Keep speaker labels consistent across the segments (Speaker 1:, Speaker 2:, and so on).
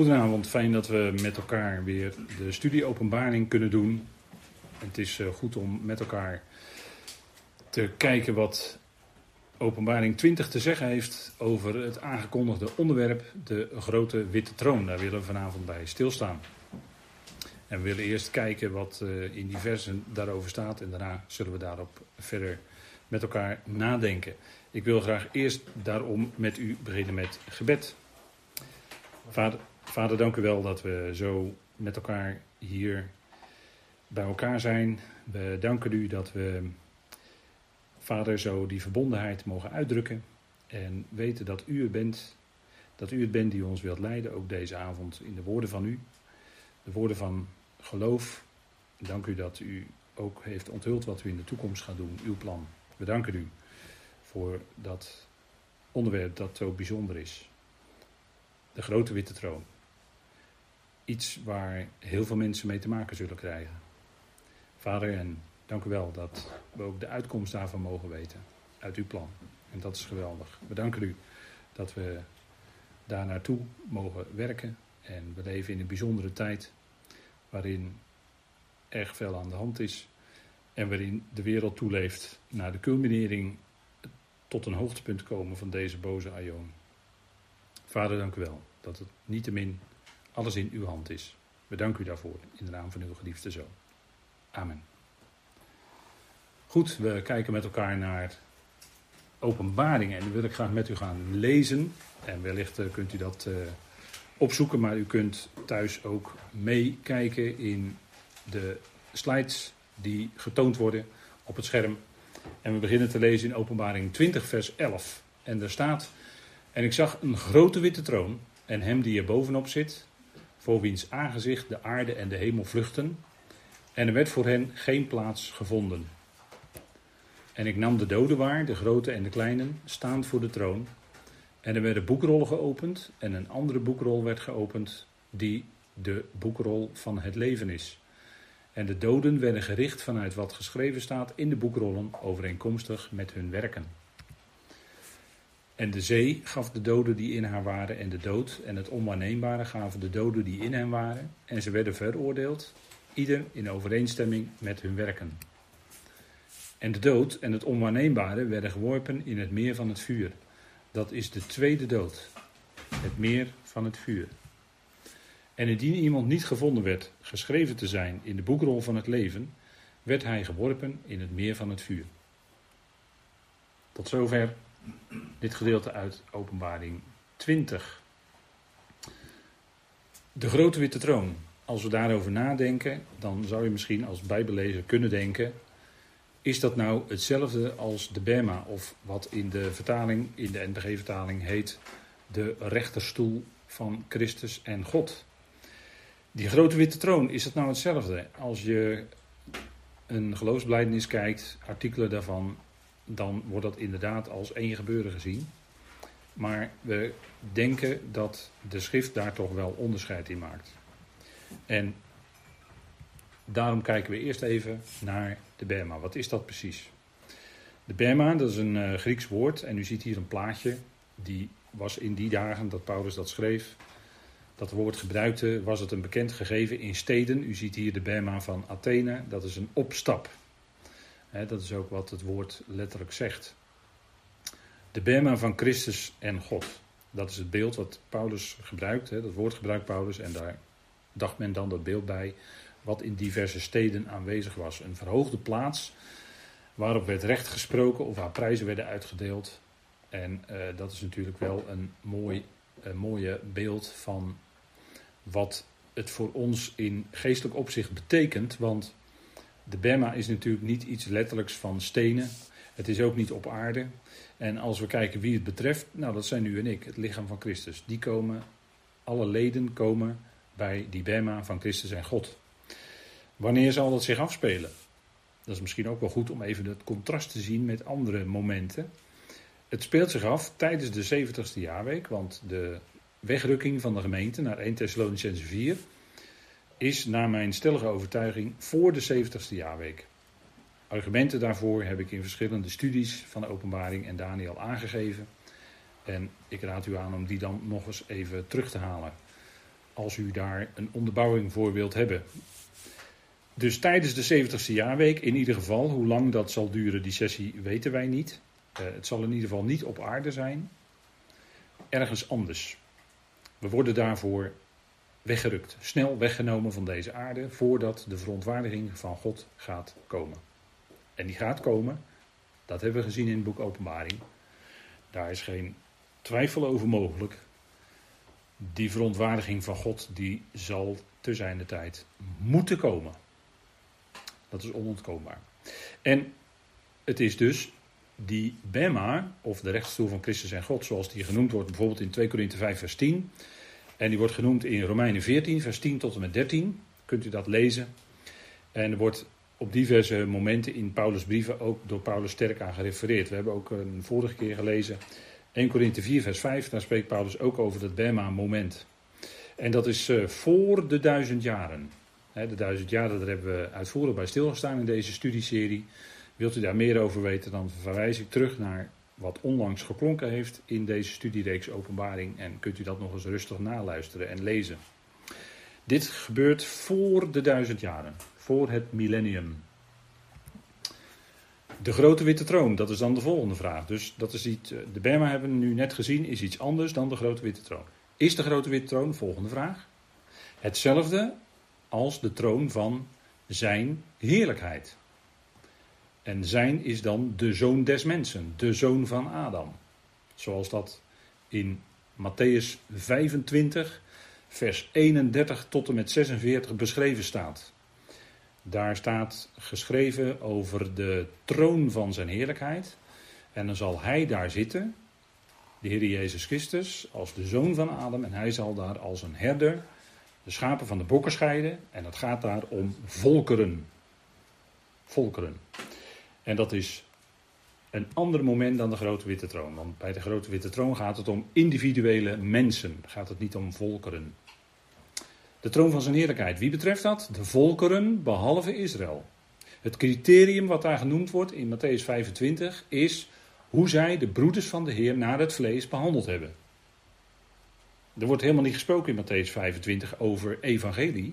Speaker 1: Goedenavond, fijn dat we met elkaar weer de studie openbaring kunnen doen. Het is eh, goed om met elkaar te kijken wat openbaring 20 te zeggen heeft over het aangekondigde onderwerp, de grote witte troon. Daar willen we vanavond bij stilstaan. En we willen eerst kijken wat uh, in die versen daarover staat en daarna zullen we daarop verder met elkaar nadenken. Ik wil graag eerst daarom met u beginnen met gebed. Vader, Vader, dank u wel dat we zo met elkaar hier bij elkaar zijn. We danken u dat we, Vader, zo die verbondenheid mogen uitdrukken. En weten dat u het bent, dat u het bent die ons wilt leiden, ook deze avond in de woorden van u. De woorden van geloof. Dank u dat u ook heeft onthuld wat u in de toekomst gaat doen, uw plan. We danken u voor dat onderwerp dat zo bijzonder is. De grote witte troon. Iets waar heel veel mensen mee te maken zullen krijgen. Vader, en dank u wel dat we ook de uitkomst daarvan mogen weten. Uit uw plan. En dat is geweldig. We danken u dat we daar naartoe mogen werken. En we leven in een bijzondere tijd waarin erg veel aan de hand is. En waarin de wereld toeleeft naar de culminering tot een hoogtepunt komen van deze boze aion. Vader, dank u wel dat het niettemin alles in uw hand is. We danken u daarvoor in de naam van uw geliefde zoon. Amen. Goed, we kijken met elkaar naar openbaringen en die wil ik graag met u gaan lezen. En wellicht eh, kunt u dat uh, opzoeken, maar u kunt thuis ook meekijken in de slides die getoond worden op het scherm. En we beginnen te lezen in Openbaring 20, vers 11. En daar staat: En ik zag een grote witte troon en hem die er bovenop zit, voor wiens aangezicht de aarde en de hemel vluchten. En er werd voor hen geen plaats gevonden. En ik nam de doden waar, de grote en de kleine, staand voor de troon. En er werden boekrollen geopend, en een andere boekrol werd geopend, die de boekrol van het leven is. En de doden werden gericht vanuit wat geschreven staat in de boekrollen, overeenkomstig met hun werken. En de zee gaf de doden die in haar waren en de dood en het onwaarneembare gaven de doden die in hen waren. En ze werden veroordeeld, ieder in overeenstemming met hun werken. En de dood en het onwaarneembare werden geworpen in het meer van het vuur. Dat is de tweede dood, het meer van het vuur. En indien iemand niet gevonden werd geschreven te zijn in de boekrol van het leven, werd hij geworpen in het meer van het vuur. Tot zover dit gedeelte uit Openbaring 20. De grote witte troon. Als we daarover nadenken, dan zou je misschien als bijbellezer kunnen denken: is dat nou hetzelfde als de Bema, of wat in de vertaling, in de NBG-vertaling heet de rechterstoel van Christus en God? Die grote witte troon, is dat nou hetzelfde? Als je een geloofsblijdenis kijkt, artikelen daarvan, dan wordt dat inderdaad als één gebeuren gezien. Maar we denken dat de schrift daar toch wel onderscheid in maakt. En daarom kijken we eerst even naar de Bema. Wat is dat precies? De Bema, dat is een uh, Grieks woord. En u ziet hier een plaatje. Die was in die dagen dat Paulus dat schreef. Dat woord gebruikte, was het een bekend gegeven in steden. U ziet hier de Bema van Athene. Dat is een opstap dat is ook wat het woord letterlijk zegt. De Bema van Christus en God. Dat is het beeld wat Paulus gebruikt. dat woord gebruikt Paulus. En daar dacht men dan dat beeld bij. Wat in diverse steden aanwezig was. Een verhoogde plaats. Waarop werd recht gesproken of waar prijzen werden uitgedeeld. En uh, dat is natuurlijk wel een mooi mooie beeld van wat het voor ons in geestelijk opzicht betekent. Want de Bema is natuurlijk niet iets letterlijks van stenen. Het is ook niet op aarde. En als we kijken wie het betreft, nou dat zijn u en ik, het lichaam van Christus. Die komen, alle leden komen bij die Bema van Christus en God. Wanneer zal dat zich afspelen? Dat is misschien ook wel goed om even het contrast te zien met andere momenten. Het speelt zich af tijdens de 70ste jaarweek, want de wegrukking van de gemeente naar 1 Thessalonicense 4 is naar mijn stellige overtuiging voor de 70ste jaarweek. Argumenten daarvoor heb ik in verschillende studies van de openbaring en Daniel aangegeven. En ik raad u aan om die dan nog eens even terug te halen. als u daar een onderbouwing voor wilt hebben. Dus tijdens de 70ste jaarweek, in ieder geval, hoe lang dat zal duren, die sessie weten wij niet. Uh, het zal in ieder geval niet op aarde zijn, ergens anders. We worden daarvoor weggerukt, snel weggenomen van deze aarde, voordat de verontwaardiging van God gaat komen. En die gaat komen, dat hebben we gezien in het boek Openbaring. Daar is geen twijfel over mogelijk. Die verontwaardiging van God, die zal te zijn de tijd moeten komen. Dat is onontkoombaar. En het is dus die Bema, of de rechtsstoel van Christus en God, zoals die genoemd wordt bijvoorbeeld in 2 Korinthe 5 vers 10. En die wordt genoemd in Romeinen 14 vers 10 tot en met 13. Kunt u dat lezen. En er wordt op diverse momenten in Paulus' brieven ook door Paulus sterk aan gerefereerd. We hebben ook een vorige keer gelezen 1 Korinthe 4 vers 5. Daar spreekt Paulus ook over dat Bema moment. En dat is uh, voor de duizend jaren. de duizend jaren, daar hebben we uitvoerig bij stilgestaan in deze studieserie. Wilt u daar meer over weten, dan verwijs ik terug naar wat onlangs geklonken heeft in deze studiereeks Openbaring. En kunt u dat nog eens rustig naluisteren en lezen. Dit gebeurt voor de duizend jaren, voor het millennium. De grote witte troon, dat is dan de volgende vraag. Dus dat is iets, de Berma hebben we nu net gezien, is iets anders dan de grote witte troon. Is de grote witte troon, volgende vraag, hetzelfde als de troon van zijn heerlijkheid? En zijn is dan de zoon des mensen, de zoon van Adam. Zoals dat in Matthäus 25, vers 31 tot en met 46 beschreven staat. Daar staat geschreven over de troon van zijn heerlijkheid. En dan zal hij daar zitten, de Heer Jezus Christus, als de zoon van Adam. En hij zal daar als een herder de schapen van de bokken scheiden. En het gaat daar om volkeren. Volkeren. En dat is een ander moment dan de grote witte troon. Want bij de grote witte troon gaat het om individuele mensen, gaat het niet om volkeren. De troon van zijn heerlijkheid, wie betreft dat? De volkeren behalve Israël. Het criterium wat daar genoemd wordt in Matthäus 25 is hoe zij de broeders van de Heer naar het vlees behandeld hebben. Er wordt helemaal niet gesproken in Matthäus 25 over evangelie.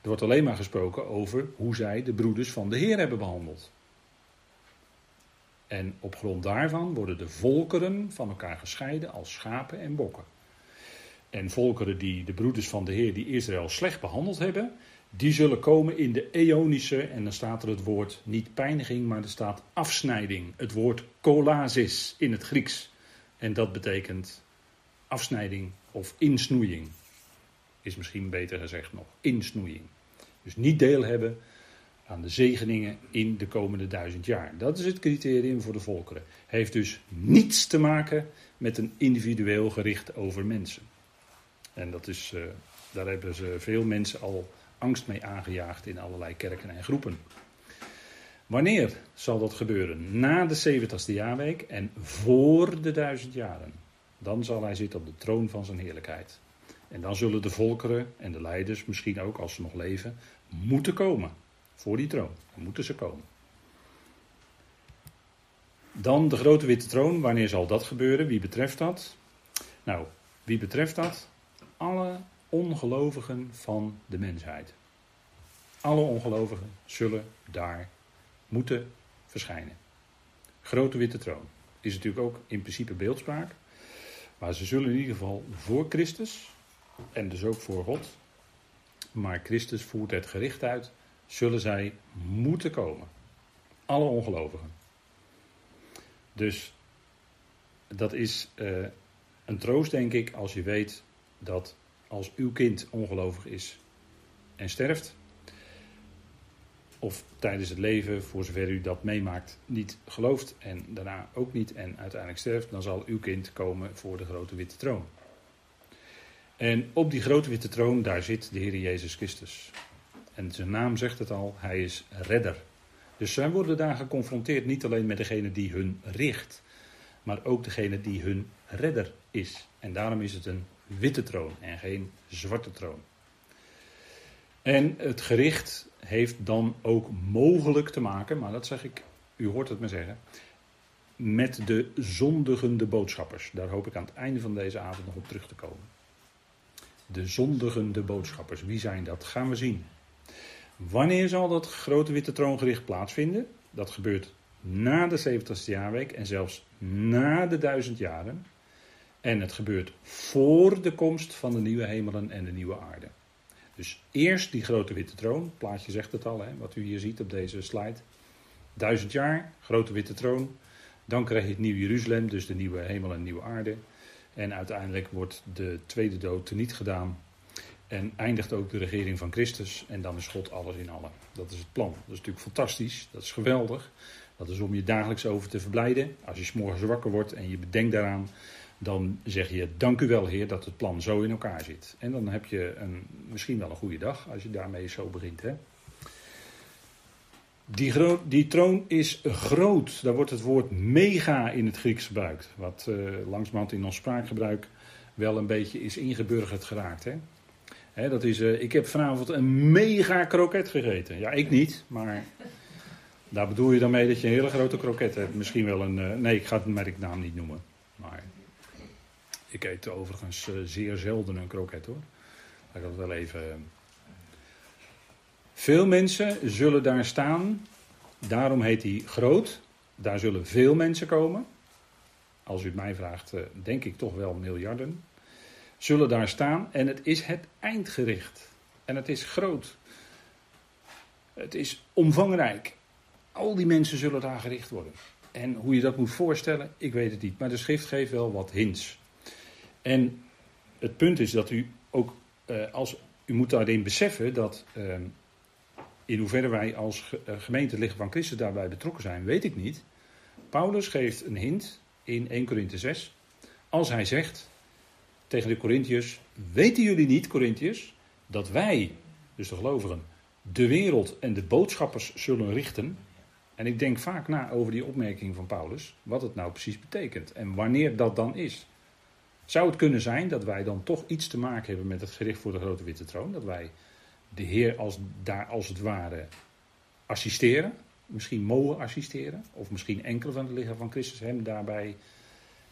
Speaker 1: Er wordt alleen maar gesproken over hoe zij de broeders van de Heer hebben behandeld. En op grond daarvan worden de volkeren van elkaar gescheiden als schapen en bokken. En volkeren die de broeders van de Heer, die Israël slecht behandeld hebben, die zullen komen in de eonische, en dan staat er het woord niet pijniging, maar er staat afsnijding. Het woord kolasis in het Grieks. En dat betekent afsnijding of insnoeiing. Is misschien beter gezegd nog, insnoeiing. Dus niet deel hebben aan de zegeningen in de komende duizend jaar. Dat is het criterium voor de volkeren. Heeft dus niets te maken met een individueel gericht over mensen. En dat is, uh, daar hebben ze veel mensen al angst mee aangejaagd in allerlei kerken en groepen. Wanneer zal dat gebeuren? Na de 70ste jaarweek en voor de duizend jaren. Dan zal hij zitten op de troon van zijn heerlijkheid. En dan zullen de volkeren en de leiders, misschien ook als ze nog leven, moeten komen voor die troon. Dan moeten ze komen. Dan de grote witte troon. Wanneer zal dat gebeuren? Wie betreft dat? Nou, wie betreft dat? Alle ongelovigen van de mensheid. Alle ongelovigen zullen daar moeten verschijnen. Grote witte troon. Is natuurlijk ook in principe beeldspraak. Maar ze zullen in ieder geval voor Christus en dus ook voor God. Maar Christus voert het gericht uit zullen zij moeten komen. Alle ongelovigen. Dus dat is uh, een troost, denk ik, als je weet dat als uw kind ongelovig is en sterft, of tijdens het leven, voor zover u dat meemaakt, niet gelooft en daarna ook niet en uiteindelijk sterft, dan zal uw kind komen voor de grote witte troon. En op die grote witte troon, daar zit de Heer Jezus Christus. En zijn naam zegt het al, hij is redder. Dus zij worden daar geconfronteerd niet alleen met degene die hun richt, maar ook degene die hun redder is. En daarom is het een witte troon en geen zwarte troon. En het gericht heeft dan ook mogelijk te maken, maar dat zeg ik, u hoort het me zeggen, met de zondigende boodschappers. Daar hoop ik aan het einde van deze avond nog op terug te komen. De zondigende boodschappers. Wie zijn dat? Gaan we zien. Wanneer zal dat grote witte troongericht plaatsvinden? Dat gebeurt na de 70ste jaarweek en zelfs na de duizend jaren. En het gebeurt voor de komst van de nieuwe hemelen en de nieuwe aarde. Dus eerst die grote witte troon, het plaatje zegt het al, hè, wat u hier ziet op deze slide. Duizend jaar, grote witte troon. Dan krijg je het nieuwe Jeruzalem, dus de nieuwe hemel en nieuwe aarde. En uiteindelijk wordt de tweede dood teniet gedaan. En eindigt ook de regering van Christus. En dan is God alles in allen. Dat is het plan. Dat is natuurlijk fantastisch. Dat is geweldig. Dat is om je dagelijks over te verblijden. Als je s'morgens wakker wordt en je bedenkt daaraan. Dan zeg je dank u wel Heer dat het plan zo in elkaar zit. En dan heb je een, misschien wel een goede dag als je daarmee zo begint. Hè? Die, die, troon is groot. Daar wordt het woord mega in het Grieks gebruikt. Wat uh, langzamerhand in ons spraakgebruik wel een beetje is ingeburgerd geraakt. Hè? Dat is, uh, ik heb vanavond een mega kroket gegeten. Ja, ik niet, maar daar bedoel je dan mee dat je een hele grote kroket hebt. Misschien wel een. Uh, nee, ik ga het merknaam niet noemen. Maar ik eet overigens zeer zelden een kroket hoor. Laat ik dat wel even. Veel mensen zullen daar staan. Daarom heet hij groot. Daar zullen veel mensen komen. Als u het mij vraagt, eh, denk ik toch wel miljarden. Zullen daar staan. En het is het eindgericht. En het is groot. Het is omvangrijk. Al die mensen zullen daar gericht worden. En hoe je dat moet voorstellen, ik weet het niet. Maar de schrift geeft wel wat hints. En het punt is dat u ook, eh, als, u moet daarin beseffen dat ehm, in hoeverre wij als eh, gemeente Lichaam van Christus daarbij betrokken zijn, weet ik niet. Paulus geeft een hint in 1 Korinthe 6. Als hij zegt tegen de Corinthiërs: Weten jullie niet, Corinthiërs, dat wij, dus de gelovigen, de wereld en de boodschappers zullen richten? En ik denk vaak na over die opmerking van Paulus, wat het nou precies betekent en wanneer dat dan is. Zou het kunnen zijn dat wij dan toch iets te maken hebben met het gericht voor de grote witte troon? Dat wij de Heer als, daar als het ware assisteren. Misschien mogen assisteren. Of misschien enkele van het lichaam van Christus hem daarbij.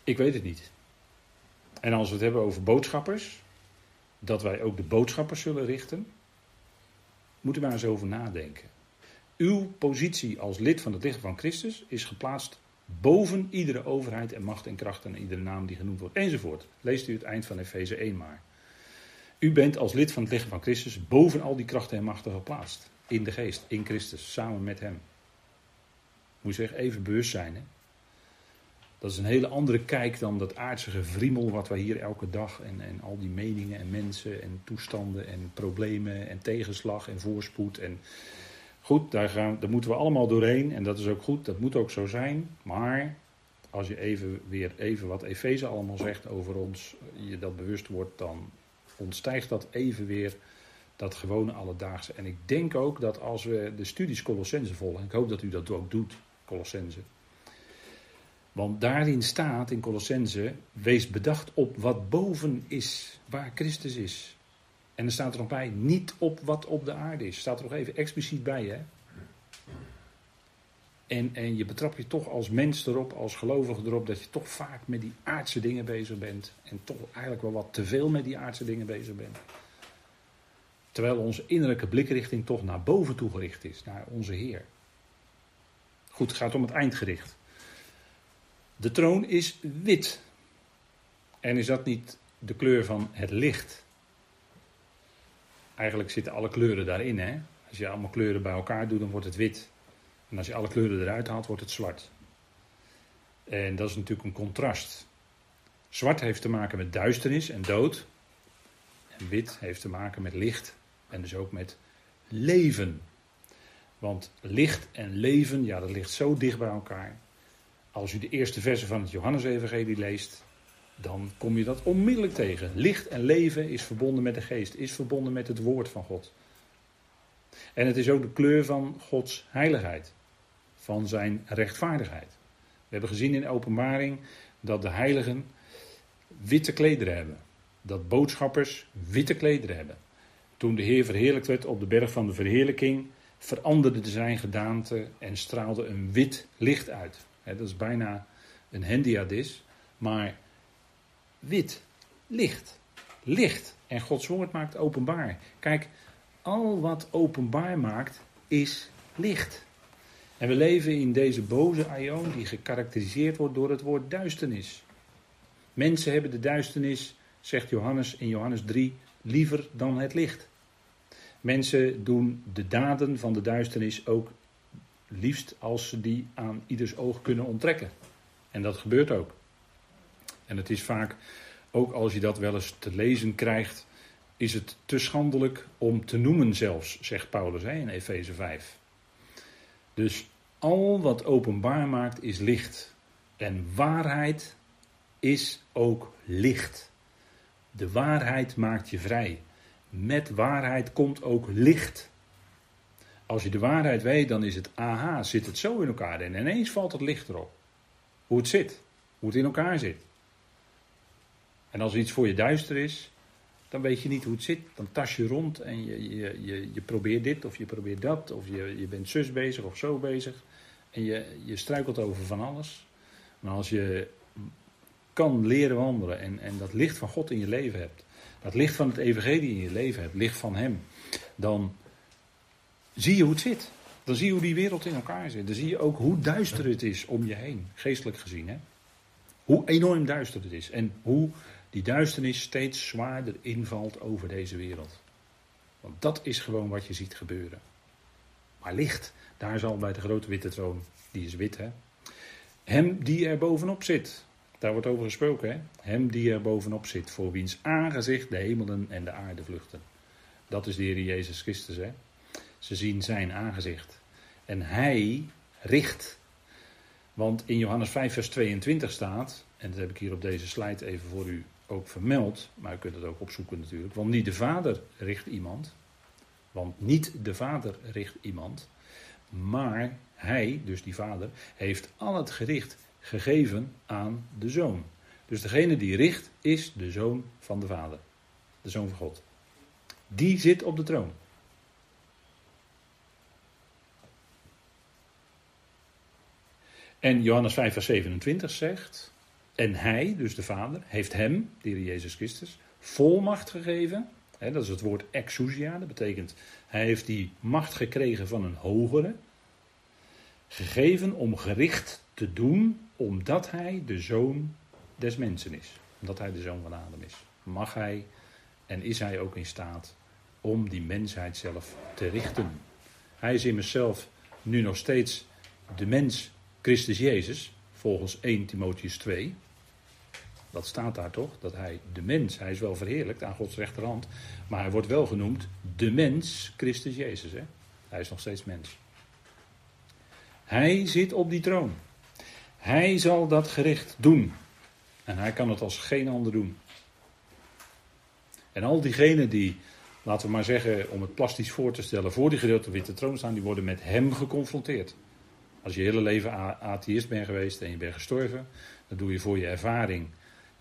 Speaker 1: Ik weet het niet. En als we het hebben over boodschappers. Dat wij ook de boodschappers zullen richten. Moet u maar eens over nadenken. Uw positie als lid van het lichaam van Christus is geplaatst boven iedere overheid en macht en kracht en iedere naam die genoemd wordt enzovoort. Leest u het eind van Efeze 1 maar. U bent als lid van het lichaam van Christus boven al die krachten en machten geplaatst. In de geest, in Christus, samen met Hem. Moet je even bewust zijn. Hè? Dat is een hele andere kijk dan dat aardse gevriemel wat wij hier elke dag en, en al die meningen en mensen en toestanden en problemen en tegenslag en voorspoed. En goed, daar, gaan, daar moeten we allemaal doorheen en dat is ook goed, dat moet ook zo zijn. Maar als je even weer even wat Efeze allemaal zegt over ons, je dat bewust wordt, dan ontstijgt dat even weer dat gewone alledaagse. En ik denk ook dat als we de studies Colossense volgen, en ik hoop dat u dat ook doet, Colossense. Want daarin staat in Colossense, wees bedacht op wat boven is, waar Christus is. En er staat er nog bij, niet op wat op de aarde is. Staat er nog even expliciet bij, hè? En, en je betrapt je toch als mens erop, als gelovige erop, dat je toch vaak met die aardse dingen bezig bent. En toch eigenlijk wel wat te veel met die aardse dingen bezig bent. Terwijl onze innerlijke blikrichting toch naar boven toe gericht is, naar onze Heer. Goed, het gaat om het eindgericht. De troon is wit. En is dat niet de kleur van het licht? Eigenlijk zitten alle kleuren daarin. Hè? Als je allemaal kleuren bij elkaar doet, dan wordt het wit. En als je alle kleuren eruit haalt, wordt het zwart. En dat is natuurlijk een contrast. Zwart heeft te maken met duisternis en dood. En wit heeft te maken met licht en dus ook met leven. Want licht en leven, ja, dat ligt zo dicht bij elkaar. Als u de eerste versen van het Johannesevangelie leest, dan kom je dat onmiddellijk tegen. Licht en leven is verbonden met de geest, is verbonden met het woord van God. En het is ook de kleur van Gods heiligheid van zijn rechtvaardigheid. We hebben gezien in openbaring dat de heiligen witte klederen hebben. Dat boodschappers witte klederen hebben. Toen de Heer verheerlijkt werd op de berg van de verheerlijking, veranderde zijn gedaante en straalde een wit licht uit. Dat is bijna een hendiadis, maar wit, licht. licht. En Gods woord maakt openbaar. Kijk, al wat openbaar maakt is licht. En we leven in deze boze aion die gekarakteriseerd wordt door het woord duisternis. Mensen hebben de duisternis, zegt Johannes in Johannes 3, liever dan het licht. Mensen doen de daden van de duisternis ook liefst als ze die aan ieders oog kunnen onttrekken. En dat gebeurt ook. En het is vaak, ook als je dat wel eens te lezen krijgt, is het te schandelijk om te noemen zelfs, zegt Paulus hè, in Efeze 5. Dus al wat openbaar maakt is licht. En waarheid is ook licht. De waarheid maakt je vrij. Met waarheid komt ook licht. Als je de waarheid weet, dan is het aha, zit het zo in elkaar. En ineens valt het licht erop. Hoe het zit, hoe het in elkaar zit. En als iets voor je duister is, dan weet je niet hoe het zit. Dan tas je rond en je, je, je, je probeert dit of je probeert dat. Of je, je bent zus bezig of zo bezig. En je, je struikelt over van alles. Maar als je kan leren wandelen en, en dat licht van God in je leven hebt. Dat licht van het evangelie in je leven hebt. Licht van hem. Dan zie je hoe het zit. Dan zie je hoe die wereld in elkaar zit. Dan zie je ook hoe duister het is om je heen. Geestelijk gezien. Hè? Hoe enorm duister het is. En hoe die duisternis steeds zwaarder invalt over deze wereld. Want dat is gewoon wat je ziet gebeuren. Maar licht, daar zal bij de grote witte troon, die is wit hè. Hem die er bovenop zit, daar wordt over gesproken hè. Hem die er bovenop zit, voor wiens aangezicht de hemelen en de aarde vluchten. Dat is de Heer Jezus Christus hè. Ze zien zijn aangezicht. En hij richt. Want in Johannes 5 vers 22 staat, en dat heb ik hier op deze slide even voor u ook vermeld, maar u kunt het ook opzoeken natuurlijk. Want niet de vader richt iemand, want niet de vader richt iemand, maar hij, dus die vader, heeft al het gericht gegeven aan de zoon. Dus degene die richt is de zoon van de vader, de zoon van God. Die zit op de troon. En Johannes 5, vers 27 zegt: En hij, dus de Vader, heeft hem, de Jezus Christus, volmacht gegeven. Dat is het woord exousia, dat betekent hij heeft die macht gekregen van een hogere. Gegeven om gericht te doen, omdat hij de zoon des mensen is. Omdat hij de zoon van Adam is. Mag hij en is hij ook in staat om die mensheid zelf te richten. Hij is immers zelf nu nog steeds de mens Christus Jezus, volgens 1 Timotheus 2. Dat staat daar toch? Dat hij de mens, hij is wel verheerlijkt aan Gods rechterhand, maar hij wordt wel genoemd de mens Christus Jezus. Hè? Hij is nog steeds mens. Hij zit op die troon. Hij zal dat gericht doen. En hij kan het als geen ander doen. En al diegenen die, laten we maar zeggen, om het plastisch voor te stellen, voor die gedeelte witte troon staan, die worden met hem geconfronteerd. Als je hele leven atheïst bent geweest en je bent gestorven, dan doe je voor je ervaring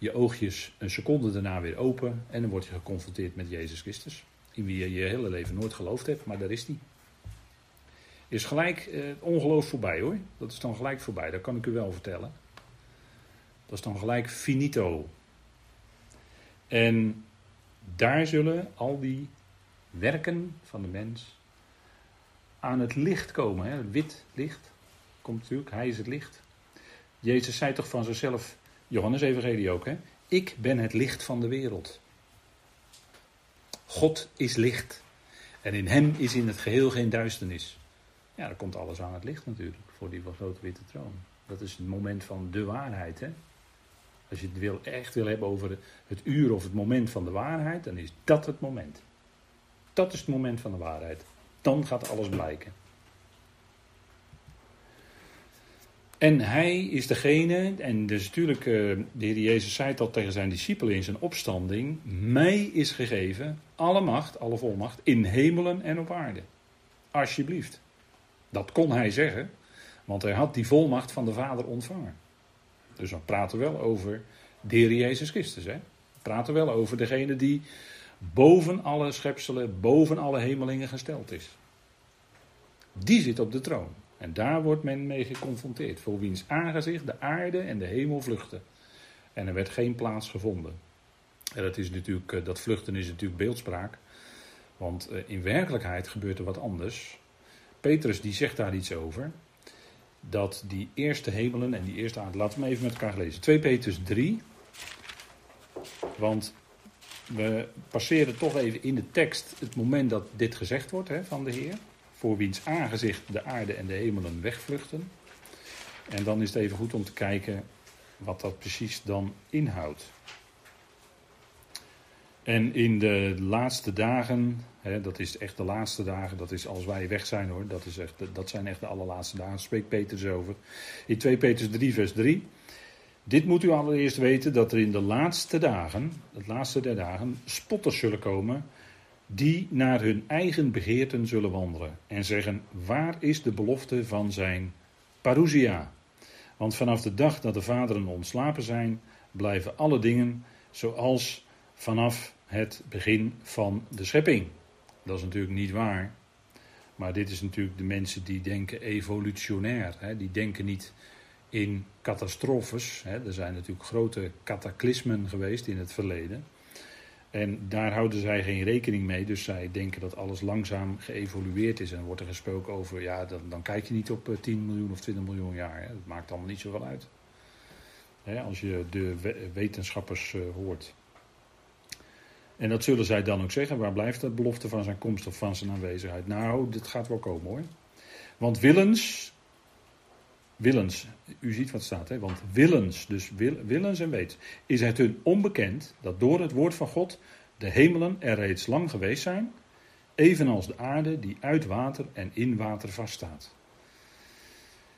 Speaker 1: je oogjes een seconde daarna weer open en dan word je geconfronteerd met Jezus Christus. In wie je je hele leven nooit geloofd hebt, maar daar is hij. Is gelijk eh, ongeloof voorbij hoor. Dat is dan gelijk voorbij, dat kan ik u wel vertellen. Dat is dan gelijk finito. En daar zullen al die werken van de mens aan het licht komen. Hè? Wit licht komt natuurlijk, hij is het licht. Jezus zei toch van zichzelf, Johannes Evangelie ook, hè? Ik ben het licht van de wereld. God is licht. En in hem is in het geheel geen duisternis. Ja, dan komt alles aan het licht natuurlijk, voor die grote witte troon. Dat is het moment van de waarheid, hè? Als je het wil, echt wil hebben over het uur of het moment van de waarheid, dan is dat het moment. Dat is het moment van de waarheid. Dan gaat alles blijken. En hij is degene, en dus natuurlijk, uh, de Heer Jezus zei dat tegen zijn discipelen in zijn opstanding, mij is gegeven alle macht, alle volmacht, in hemelen en op aarde. Alsjeblieft. Dat kon hij zeggen, want hij had die volmacht van de Vader ontvangen. Dus we praten wel over de Jezus Christus. Hè? We praten wel over degene die boven alle schepselen, boven alle hemelingen gesteld is. Die zit op de troon. En daar wordt men mee geconfronteerd. Voor wiens aangezicht de aarde en de hemel vluchten. En er werd geen plaats gevonden. En dat, is natuurlijk, eh, dat vluchten is natuurlijk beeldspraak. Want eh, in werkelijkheid gebeurt er wat anders. Petrus die zegt daar iets over. Dat die eerste hemelen en die eerste aarde. Laten we even met elkaar lezen. 2 Petrus 3. Want we passeren toch even in de tekst het moment dat dit gezegd wordt hè, van de Heer. Voor wiens aangezicht de aarde en de hemelen wegvluchten. En dan is het even goed om te kijken wat dat precies dan inhoudt. En in de laatste dagen, hè, dat is echt de laatste dagen, dat is als wij weg zijn hoor, dat, is echt, dat zijn echt de allerlaatste dagen, spreekt Petrus over. In 2 Petrus 3, vers 3. Dit moet u allereerst weten dat er in de laatste dagen, het laatste der dagen, spotters zullen komen die naar hun eigen begeerten zullen wandelen en zeggen: Waar is de belofte van zijn parousia? Want vanaf de dag dat de vaderen ontslapen zijn, blijven alle dingen zoals vanaf het begin van de schepping. Dat is natuurlijk niet waar. Maar dit is natuurlijk de mensen die denken evolutionair. Hè? Die denken niet in catastrofes. Hè? Er zijn natuurlijk grote cataclysmen geweest in het verleden. En daar houden zij geen rekening mee. Dus zij denken dat alles langzaam geëvolueerd is. En dan wordt er gesproken over, ja, dan, dan kijk je niet op 10 eh, miljoen of 20 miljoen jaar. Hè? Dat maakt allemaal niet zoveel uit. Hè? Als je de wetenschappers uh, hoort. En dat zullen zij dan ook zeggen. Waar blijft de belofte van zijn komst of van zijn aanwezigheid? Nou, dit gaat wel komen hoor. Want willens, willens, u ziet wat staat, hè? want willens, dus willens en weet, is het hun onbekend dat door het woord van God de hemelen er reeds lang geweest zijn, evenals de aarde die uit water en in water vaststaat.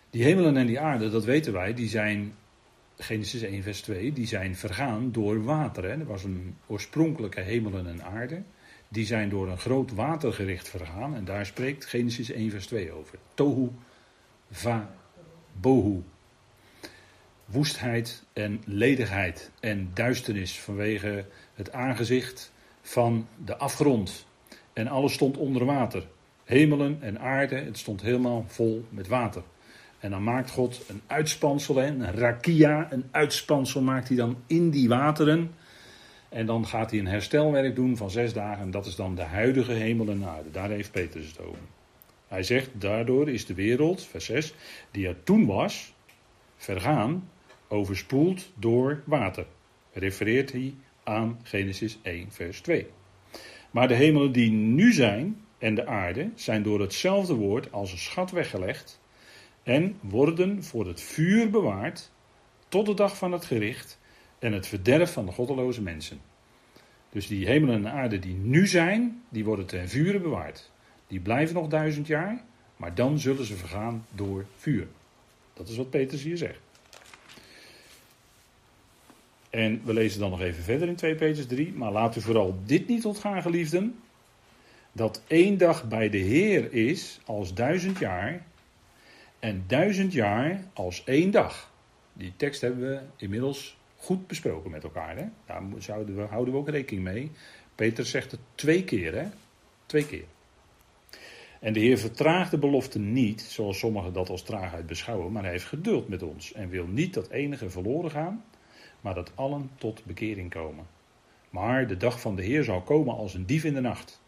Speaker 1: Die hemelen en die aarde, dat weten wij, die zijn Genesis 1, vers 2, die zijn vergaan door water. Hè. Er was een oorspronkelijke hemelen en aarde. Die zijn door een groot watergericht vergaan. En daar spreekt Genesis 1, vers 2 over. Tohu va bohu. Woestheid en ledigheid en duisternis vanwege het aangezicht van de afgrond. En alles stond onder water. Hemelen en aarde, het stond helemaal vol met water. En dan maakt God een uitspansel, een rakia, een uitspansel maakt hij dan in die wateren. En dan gaat hij een herstelwerk doen van zes dagen. En dat is dan de huidige hemel en aarde. Daar heeft Petrus het over. Hij zegt, daardoor is de wereld, vers 6, die er toen was, vergaan, overspoeld door water. Refereert hij aan Genesis 1, vers 2. Maar de hemelen die nu zijn en de aarde zijn door hetzelfde woord als een schat weggelegd en worden voor het vuur bewaard tot de dag van het gericht en het verderf van de goddeloze mensen. Dus die hemel en aarde die nu zijn, die worden ten vuur bewaard. Die blijven nog duizend jaar, maar dan zullen ze vergaan door vuur. Dat is wat Petrus hier zegt. En we lezen dan nog even verder in 2 Petrus 3. Maar laat u vooral dit niet ontgaan, geliefden. Dat één dag bij de Heer is als duizend jaar en duizend jaar als één dag. Die tekst hebben we inmiddels goed besproken met elkaar. Hè? Daar we, houden we ook rekening mee. Peter zegt het twee keer, hè? Twee keer. En de Heer vertraagt de belofte niet, zoals sommigen dat als traagheid beschouwen, maar hij heeft geduld met ons en wil niet dat enige verloren gaan, maar dat allen tot bekering komen. Maar de dag van de Heer zal komen als een dief in de nacht.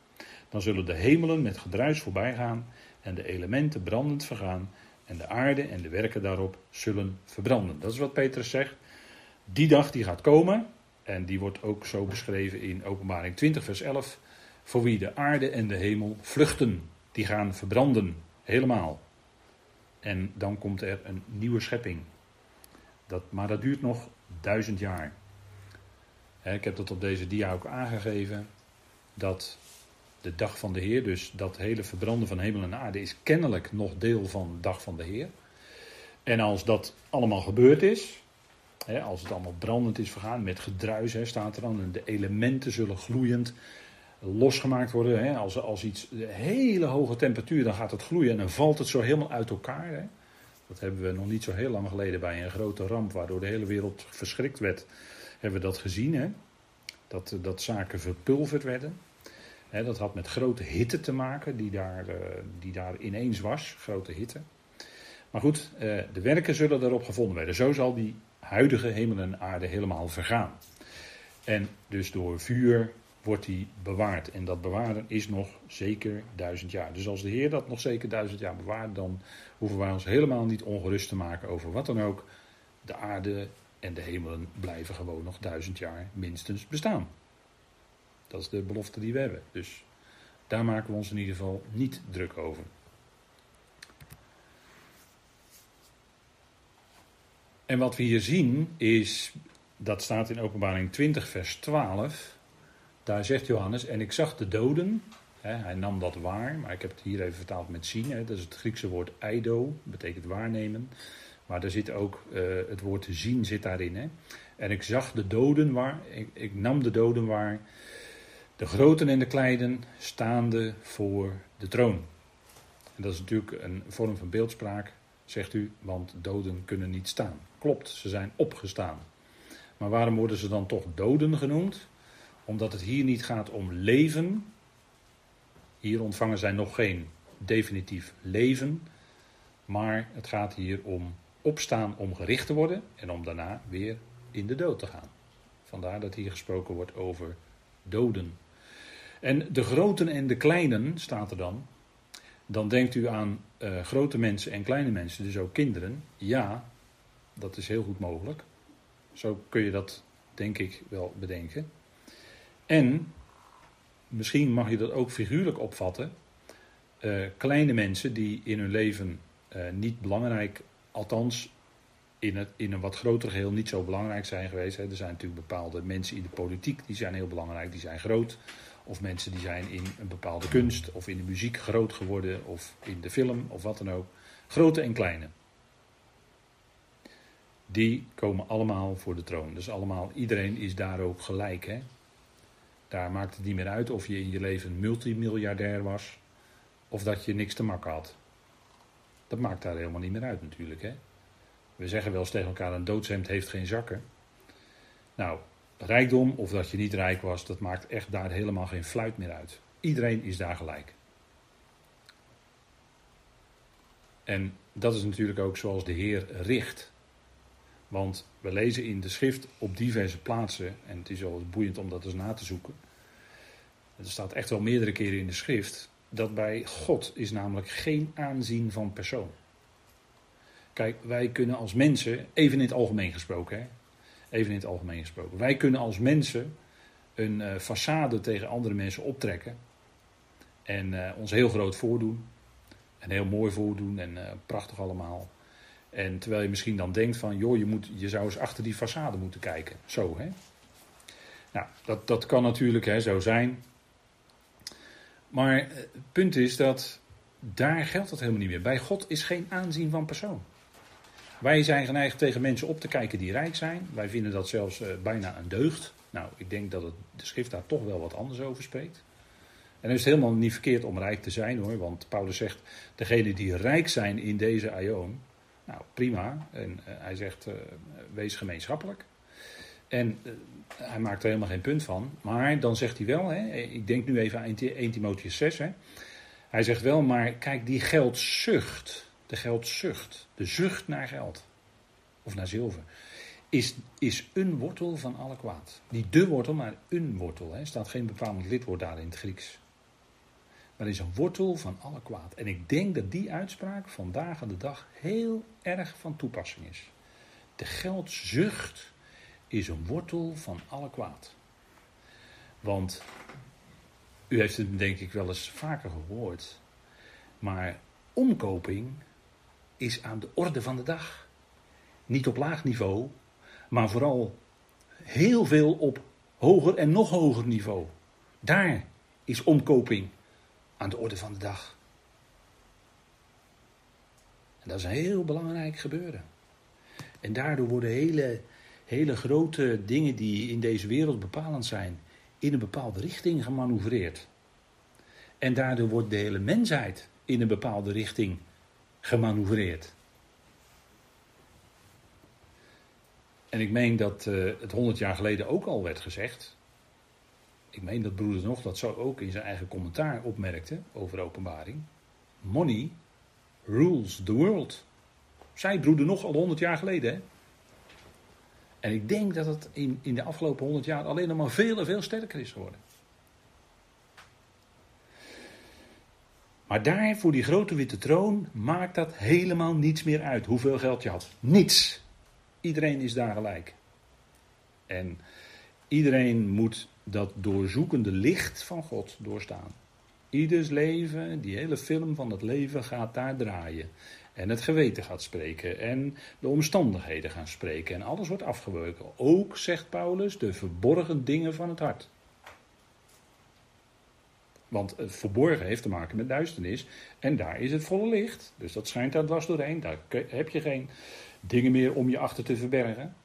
Speaker 1: Dan zullen de hemelen met gedruis voorbij gaan en de elementen brandend vergaan en de aarde en de werken daarop zullen verbranden. Dat is wat Petrus zegt. Die dag die gaat komen, en die wordt ook zo beschreven in Openbaring 20, vers 11. Voor wie de aarde en de hemel vluchten, die gaan verbranden, helemaal. En dan komt er een nieuwe schepping. Dat, maar dat duurt nog duizend jaar. ik heb dat op deze dia ook aangegeven. Dat de dag van de Heer. Dus dat hele verbranden van hemel en aarde is kennelijk nog deel van de dag van de Heer. En als dat allemaal gebeurd is, als het allemaal brandend is vergaan, met gedruis staat er dan, en de elementen zullen gloeiend losgemaakt worden. Hè, als, als iets, de hele hoge temperatuur, dan gaat het gloeien en dan valt het zo helemaal uit elkaar. Hè. Dat hebben we nog niet zo heel lang geleden bij een grote ramp, waardoor de hele wereld verschrikt werd, hebben we dat gezien. Hè. Dat, dat zaken verpulverd werden dat had met grote hitte te maken, die daar, uh, die daar ineens was, grote hitte. Maar goed, uh, de werken zullen daarop gevonden werden. Zo zal die huidige hemel en aarde helemaal vergaan. En dus door vuur wordt die bewaard. En dat bewaren is nog zeker duizend jaar. Dus als de Heer dat nog zeker duizend jaar bewaart, dan hoeven wij ons helemaal niet ongerust te maken over wat dan ook. De aarde en de hemelen blijven gewoon nog duizend jaar minstens bestaan. Dat is de belofte die we hebben. Dus daar maken we ons in ieder geval niet druk over. En wat we hier zien is, dat staat in Openbaring 20, vers 12. Daar zegt Johannes, en ik zag de doden. Hè, hij nam dat waar, maar ik heb het hier even vertaald met zien. Hè, dat is het Griekse woord eido, betekent waarnemen. Maar daar zit ook uh, het woord zien zit daarin. Hè. En ik zag de doden waar, ik, ik nam de doden waar. De groten en de kleinen staande voor de troon. En dat is natuurlijk een vorm van beeldspraak, zegt u, want doden kunnen niet staan. Klopt, ze zijn opgestaan. Maar waarom worden ze dan toch doden genoemd? Omdat het hier niet gaat om leven. Hier ontvangen zij nog geen definitief leven. Maar het gaat hier om opstaan om gericht te worden en om daarna weer in de dood te gaan. Vandaar dat hier gesproken wordt over doden. En de groten en de kleinen staat er dan. Dan denkt u aan uh, grote mensen en kleine mensen, dus ook kinderen. Ja, dat is heel goed mogelijk. Zo kun je dat, denk ik, wel bedenken. En misschien mag je dat ook figuurlijk opvatten. Uh, kleine mensen die in hun leven uh, niet belangrijk, althans in, het, in een wat groter geheel niet zo belangrijk zijn geweest. Hè. Er zijn natuurlijk bepaalde mensen in de politiek die zijn heel belangrijk, die zijn groot. Of mensen die zijn in een bepaalde kunst of in de muziek groot geworden of in de film of wat dan ook. Grote en kleine. Die komen allemaal voor de troon. Dus allemaal, iedereen is daar ook gelijk. Hè? Daar maakt het niet meer uit of je in je leven multimiljardair was of dat je niks te makken had. Dat maakt daar helemaal niet meer uit natuurlijk. Hè? We zeggen wel eens tegen elkaar: een doodshemd heeft geen zakken. Nou, rijkdom of dat je niet rijk was, dat maakt echt daar helemaal geen fluit meer uit. Iedereen is daar gelijk. En dat is natuurlijk ook zoals de Heer richt. Want we lezen in de schrift op diverse plaatsen, en het is wel boeiend om dat eens na te zoeken. Er staat echt wel meerdere keren in de schrift dat bij God is namelijk geen aanzien van persoon. Kijk, wij kunnen als mensen, even in het algemeen gesproken, hè, even in het algemeen gesproken, wij kunnen als mensen een uh, façade tegen andere mensen optrekken en uh, ons heel groot voordoen en heel mooi voordoen en uh, prachtig allemaal. En terwijl je misschien dan denkt van, joh, je, moet, je zou eens achter die façade moeten kijken. Zo, hè. Nou, dat, dat kan natuurlijk hè, zo zijn. Maar het punt is dat daar geldt dat helemaal niet meer. Bij God is geen aanzien van persoon. Wij zijn geneigd tegen mensen op te kijken die rijk zijn. Wij vinden dat zelfs uh, bijna een deugd. Nou, ik denk dat het, de schrift daar toch wel wat anders over spreekt. En dan is het helemaal niet verkeerd om rijk te zijn hoor. Want Paulus zegt, degenen die rijk zijn in deze aion. Nou, prima. En uh, hij zegt, uh, wees gemeenschappelijk. En hij maakt er helemaal geen punt van. Maar dan zegt hij wel, hè, ik denk nu even aan 1 Timotheus 6. Hè, hij zegt wel, maar kijk, die geldzucht, de geldzucht, de zucht naar geld of naar zilver, is, is een wortel van alle kwaad. Niet de wortel, maar een wortel. Er staat geen bepalend lidwoord daar in het Grieks. Maar is een wortel van alle kwaad. En ik denk dat die uitspraak vandaag aan de dag heel erg van toepassing is. De geldzucht is een wortel van alle kwaad. Want u heeft het denk ik wel eens vaker gehoord. Maar omkoping is aan de orde van de dag. Niet op laag niveau, maar vooral heel veel op hoger en nog hoger niveau. Daar is omkoping aan de orde van de dag. En dat is een heel belangrijk gebeuren. En daardoor worden hele hele grote dingen die in deze wereld bepalend zijn, in een bepaalde richting gemanoeuvreerd. En daardoor wordt de hele mensheid in een bepaalde richting gemanoeuvreerd. En ik meen dat uh, het honderd jaar geleden ook al werd gezegd. Ik meen dat broeder nog dat zo ook in zijn eigen commentaar opmerkte over openbaring. Money rules the world. Zij broeder nog al honderd jaar geleden. Hè? En ik denk dat het in, in de afgelopen honderd jaar alleen nog maar veel en veel sterker is geworden. Maar daar, voor die grote witte troon, maakt dat helemaal niets meer uit. Hoeveel geld je had. Niets. Iedereen is daar gelijk. En iedereen moet dat doorzoekende licht van God doorstaan. Ieders leven, die hele film van het leven gaat daar draaien. En het geweten gaat spreken. En de omstandigheden gaan spreken. En alles wordt afgeweken. Ook, zegt Paulus, de verborgen dingen van het hart. Want het verborgen heeft te maken met duisternis. En daar is het volle licht. Dus dat schijnt daar dwars doorheen. Daar heb je geen dingen meer om je achter te verbergen.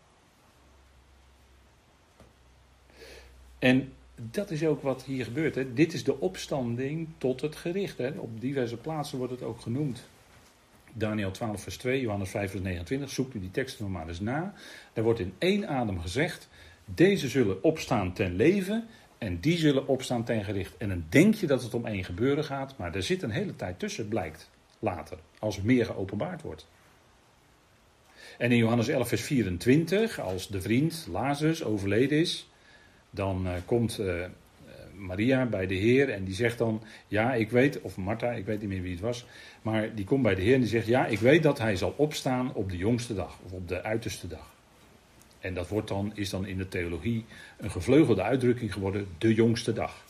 Speaker 1: En dat is ook wat hier gebeurt. Hè. Dit is de opstanding tot het gericht. Hè. Op diverse plaatsen wordt het ook genoemd. Daniel 12, vers 2, Johannes 5, vers 29. Zoekt u die teksten maar eens na. Daar wordt in één adem gezegd: Deze zullen opstaan ten leven en die zullen opstaan ten gericht. En dan denk je dat het om één gebeuren gaat, maar er zit een hele tijd tussen, blijkt later, als meer geopenbaard wordt. En in Johannes 11, vers 24, als de vriend Lazarus overleden is, dan uh, komt uh, Maria bij de Heer en die zegt dan: Ja, ik weet, of Martha, ik weet niet meer wie het was, maar die komt bij de Heer en die zegt: Ja, ik weet dat hij zal opstaan op de jongste dag, of op de uiterste dag. En dat wordt dan, is dan in de theologie een gevleugelde uitdrukking geworden, de jongste dag.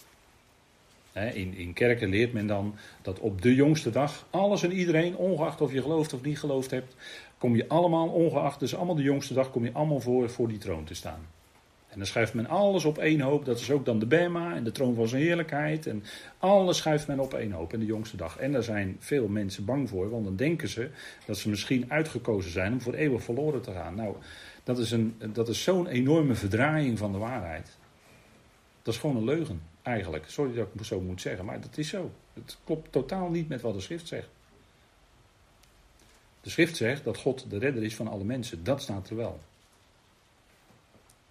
Speaker 1: In, in kerken leert men dan dat op de jongste dag alles en iedereen, ongeacht of je gelooft of niet geloofd hebt, kom je allemaal, ongeacht, dus allemaal de jongste dag, kom je allemaal voor, voor die troon te staan. En dan schuift men alles op één hoop. Dat is ook dan de Bema en de troon van zijn heerlijkheid. En alles schuift men op één hoop in de jongste dag. En daar zijn veel mensen bang voor, want dan denken ze dat ze misschien uitgekozen zijn om voor eeuwig verloren te gaan. Nou, dat is, een, dat is zo'n enorme verdraaiing van de waarheid. Dat is gewoon een leugen, eigenlijk. Sorry dat ik het zo moet zeggen, maar dat is zo. Het klopt totaal niet met wat de schrift zegt. De schrift zegt dat God de redder is van alle mensen. Dat staat er wel.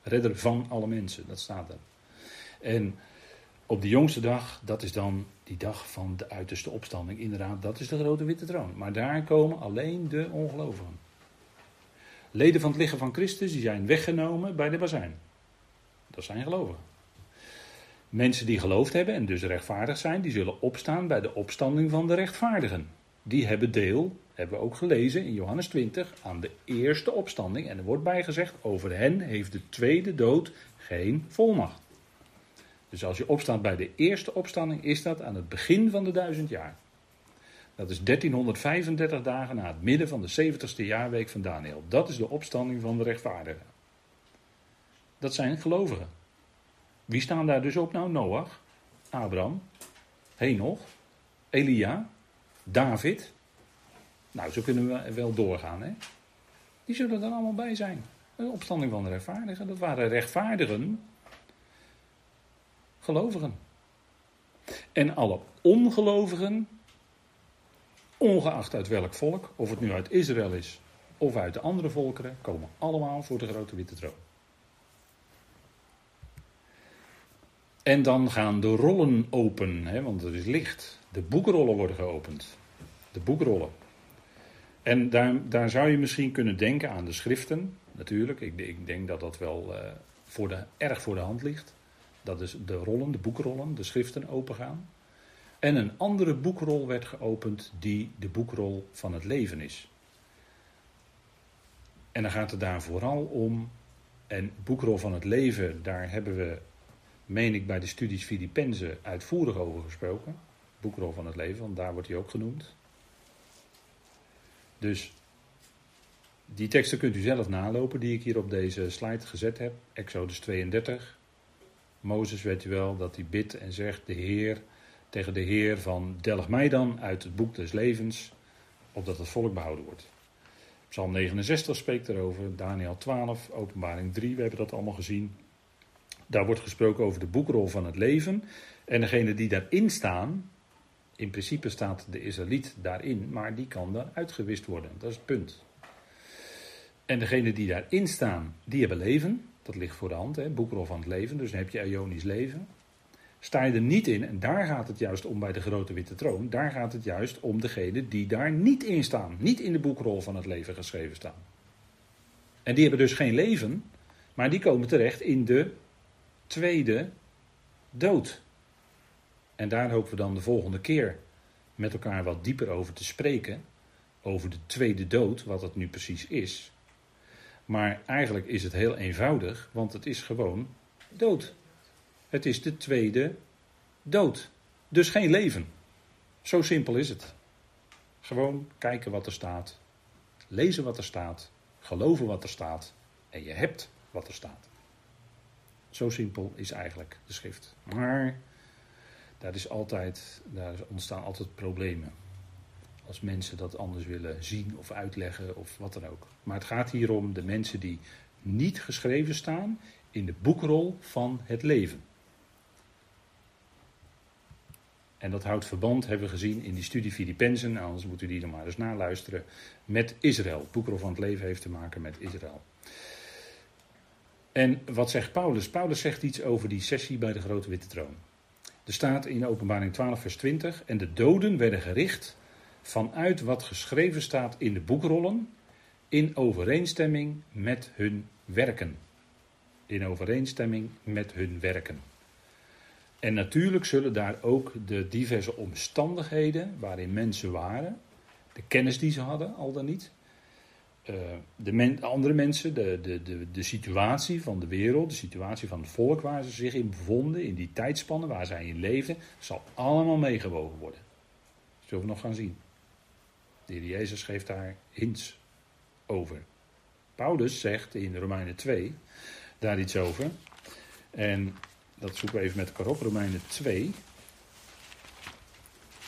Speaker 1: Redder van alle mensen, dat staat er. En op de jongste dag, dat is dan die dag van de uiterste opstanding. Inderdaad, dat is de grote witte troon. Maar daar komen alleen de ongelovigen. Leden van het lichaam van Christus, die zijn weggenomen bij de bazijn. Dat zijn gelovigen. Mensen die geloofd hebben en dus rechtvaardig zijn, die zullen opstaan bij de opstanding van de rechtvaardigen. Die hebben deel hebben we ook gelezen in Johannes 20, aan de eerste opstanding. En er wordt bijgezegd, over hen heeft de tweede dood geen volmacht. Dus als je opstaat bij de eerste opstanding, is dat aan het begin van de duizend jaar. Dat is 1335 dagen na het midden van de 70ste jaarweek van Daniel. Dat is de opstanding van de rechtvaardigen. Dat zijn gelovigen. Wie staan daar dus op nou? Noach, Abraham, Henoch, Elia, David, nou, zo kunnen we wel doorgaan. Hè? Die zullen er allemaal bij zijn. De opstanding van de rechtvaardigen. Dat waren rechtvaardigen, gelovigen. En alle ongelovigen, ongeacht uit welk volk, of het nu uit Israël is of uit de andere volkeren, komen allemaal voor de grote witte troon. En dan gaan de rollen open, hè, want er is licht. De boekrollen worden geopend. De boekrollen. En daar, daar zou je misschien kunnen denken aan de schriften, natuurlijk. Ik, ik denk dat dat wel uh, voor de, erg voor de hand ligt. Dat is de rollen, de boekrollen, de schriften opengaan. En een andere boekrol werd geopend die de boekrol van het leven is. En dan gaat het daar vooral om. En boekrol van het leven, daar hebben we, meen ik, bij de studies Filippenzen uitvoerig over gesproken. Boekrol van het leven, want daar wordt hij ook genoemd. Dus die teksten kunt u zelf nalopen die ik hier op deze slide gezet heb. Exodus 32. Mozes weet u wel dat hij bidt en zegt de Heer tegen de Heer van delg mij dan uit het boek des levens, opdat het volk behouden wordt. Psalm 69 spreekt erover, Daniel 12, Openbaring 3, we hebben dat allemaal gezien. Daar wordt gesproken over de boekrol van het leven. En degene die daarin staan, in principe staat de Israëliet daarin, maar die kan dan uitgewist worden. Dat is het punt. En degenen die daarin staan, die hebben leven. Dat ligt voor de hand, boekrol van het leven. Dus dan heb je Ionisch leven. Sta je er niet in, en daar gaat het juist om bij de grote witte troon. Daar gaat het juist om degenen die daar niet in staan. Niet in de boekrol van het leven geschreven staan. En die hebben dus geen leven, Maar die komen terecht in de tweede dood. En daar hopen we dan de volgende keer met elkaar wat dieper over te spreken. Over de tweede dood, wat het nu precies is. Maar eigenlijk is het heel eenvoudig, want het is gewoon dood. Het is de tweede dood. Dus geen leven. Zo simpel is het. Gewoon kijken wat er staat, lezen wat er staat, geloven wat er staat en je hebt wat er staat. Zo simpel is eigenlijk de schrift. Maar daar, is altijd, daar ontstaan altijd problemen. Als mensen dat anders willen zien of uitleggen of wat dan ook. Maar het gaat hier om de mensen die niet geschreven staan in de boekrol van het leven. En dat houdt verband, hebben we gezien in die studie Filippenzen, nou, anders moet u die dan maar eens naluisteren, met Israël. Het boekrol van het leven heeft te maken met Israël. En wat zegt Paulus? Paulus zegt iets over die sessie bij de grote witte troon. Er staat in openbaring 12 vers 20, en de doden werden gericht vanuit wat geschreven staat in de boekrollen, in overeenstemming met hun werken. In overeenstemming met hun werken. En natuurlijk zullen daar ook de diverse omstandigheden waarin mensen waren, de kennis die ze hadden, al dan niet, uh, de andere mensen, de, de, de, de situatie van de wereld, de situatie van het volk waar ze zich in bevonden, in die tijdspannen waar zij in leefden, zal allemaal meegewogen worden. Dat zullen we nog gaan zien. De heer Jezus geeft daar hints over. Paulus zegt in Romeinen 2 daar iets over. En dat zoeken we even met elkaar op. Romeinen 2.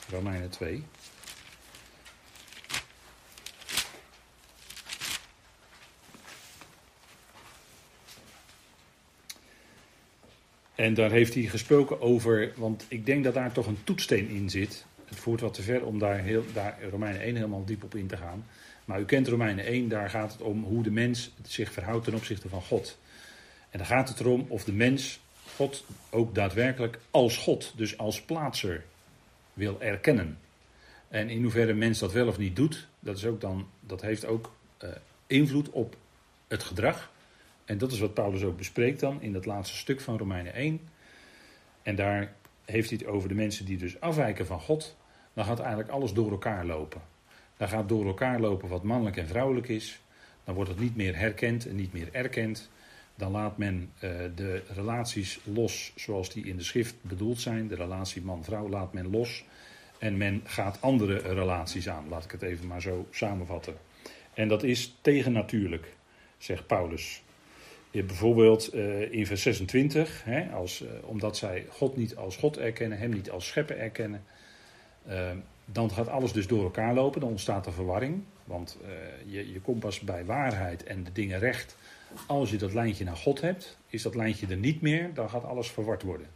Speaker 1: Romeinen 2. En daar heeft hij gesproken over, want ik denk dat daar toch een toetsteen in zit. Het voert wat te ver om daar, heel, daar Romeinen 1 helemaal diep op in te gaan. Maar u kent Romeinen 1, daar gaat het om hoe de mens zich verhoudt ten opzichte van God. En dan gaat het erom of de mens God ook daadwerkelijk als God, dus als plaatser, wil erkennen. En in hoeverre mens dat wel of niet doet, dat, is ook dan, dat heeft ook uh, invloed op het gedrag. En dat is wat Paulus ook bespreekt dan in dat laatste stuk van Romeinen 1. En daar heeft hij het over de mensen die dus afwijken van God. Dan gaat eigenlijk alles door elkaar lopen. Dan gaat door elkaar lopen wat mannelijk en vrouwelijk is. Dan wordt het niet meer herkend en niet meer erkend dan laat men uh, de relaties los zoals die in de schrift bedoeld zijn. De relatie man-vrouw laat men los. En men gaat andere relaties aan. Laat ik het even maar zo samenvatten. En dat is tegennatuurlijk, zegt Paulus. Bijvoorbeeld uh, in vers 26, hè, als, uh, omdat zij God niet als God erkennen, Hem niet als schepper erkennen, dan gaat alles dus door elkaar lopen, dan ontstaat er verwarring. Want je, je komt pas bij waarheid en de dingen recht als je dat lijntje naar God hebt, is dat lijntje er niet meer, dan gaat alles verward worden.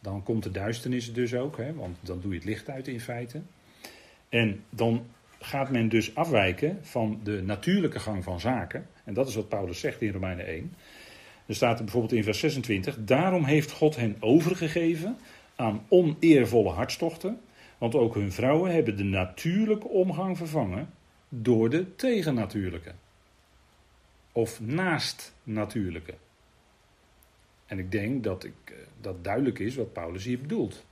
Speaker 1: Dan komt de duisternis dus ook, hè, want dan doe je het licht uit in feite. En dan gaat men dus afwijken van de natuurlijke gang van zaken. En dat is wat Paulus zegt in Romeinen 1. Er staat er bijvoorbeeld in vers 26: Daarom heeft God hen overgegeven aan oneervolle hartstochten. Want ook hun vrouwen hebben de natuurlijke omgang vervangen door de tegennatuurlijke of naast natuurlijke. En ik denk dat ik, eh, dat duidelijk is wat Paulus hier bedoelt.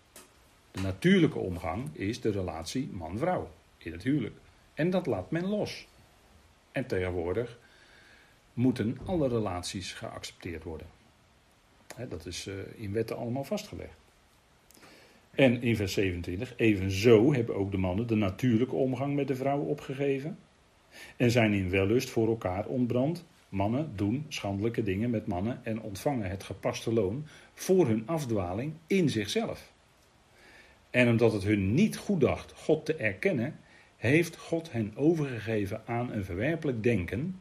Speaker 1: De natuurlijke omgang is de relatie man-vrouw in het huwelijk. En dat laat men los. En tegenwoordig moeten alle relaties geaccepteerd worden. dat is eh, in wetten allemaal vastgelegd. En in vers 27, evenzo hebben ook de mannen de natuurlijke omgang met de vrouw opgegeven en zijn in wellust voor elkaar ontbrand. Mannen doen schandelijke dingen met mannen en ontvangen het gepaste loon voor hun afdwaling in zichzelf. En omdat het hun niet goed dacht God te erkennen, heeft God hen overgegeven aan een verwerpelijk denken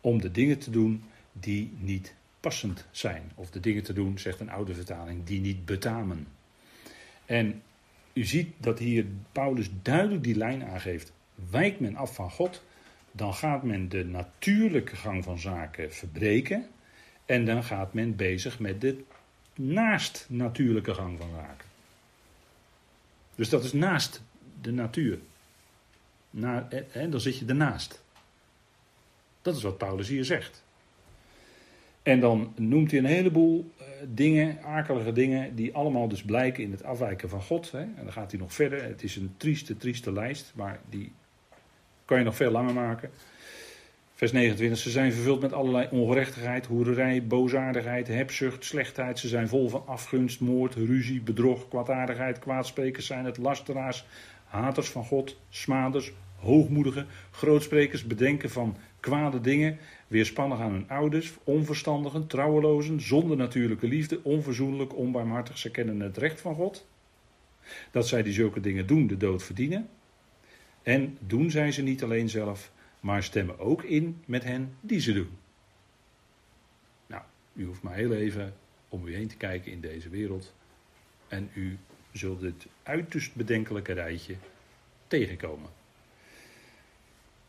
Speaker 1: om de dingen te doen die niet passend zijn. Of de dingen te doen, zegt een oude vertaling, die niet betamen. En u ziet dat hier Paulus duidelijk die lijn aangeeft. Wijkt men af van God, dan gaat men de natuurlijke gang van zaken verbreken. En dan gaat men bezig met de naast natuurlijke gang van zaken. Dus dat is naast de natuur. Na, dan zit je ernaast. Dat is wat Paulus hier zegt. En dan noemt hij een heleboel uh, dingen, akelige dingen, die allemaal dus blijken in het afwijken van God. Hè. En dan gaat hij nog verder. Het is een trieste, trieste lijst, maar die kan je nog veel langer maken. Vers 29. Ze zijn vervuld met allerlei ongerechtigheid, hoererij, boosaardigheid, hebzucht, slechtheid. Ze zijn vol van afgunst, moord, ruzie, bedrog, kwaadaardigheid. Kwaadsprekers zijn het, lasteraars, haters van God, smaders, hoogmoedigen, grootsprekers, bedenken van kwade dingen, weerspannig aan hun ouders, onverstandigen, trouwelozen, zonder natuurlijke liefde, onverzoenlijk, onbarmhartig. Ze kennen het recht van God. Dat zij die zulke dingen doen, de dood verdienen. En doen zij ze niet alleen zelf, maar stemmen ook in met hen die ze doen. Nou, u hoeft maar heel even om u heen te kijken in deze wereld. En u zult dit uiterst bedenkelijke rijtje tegenkomen.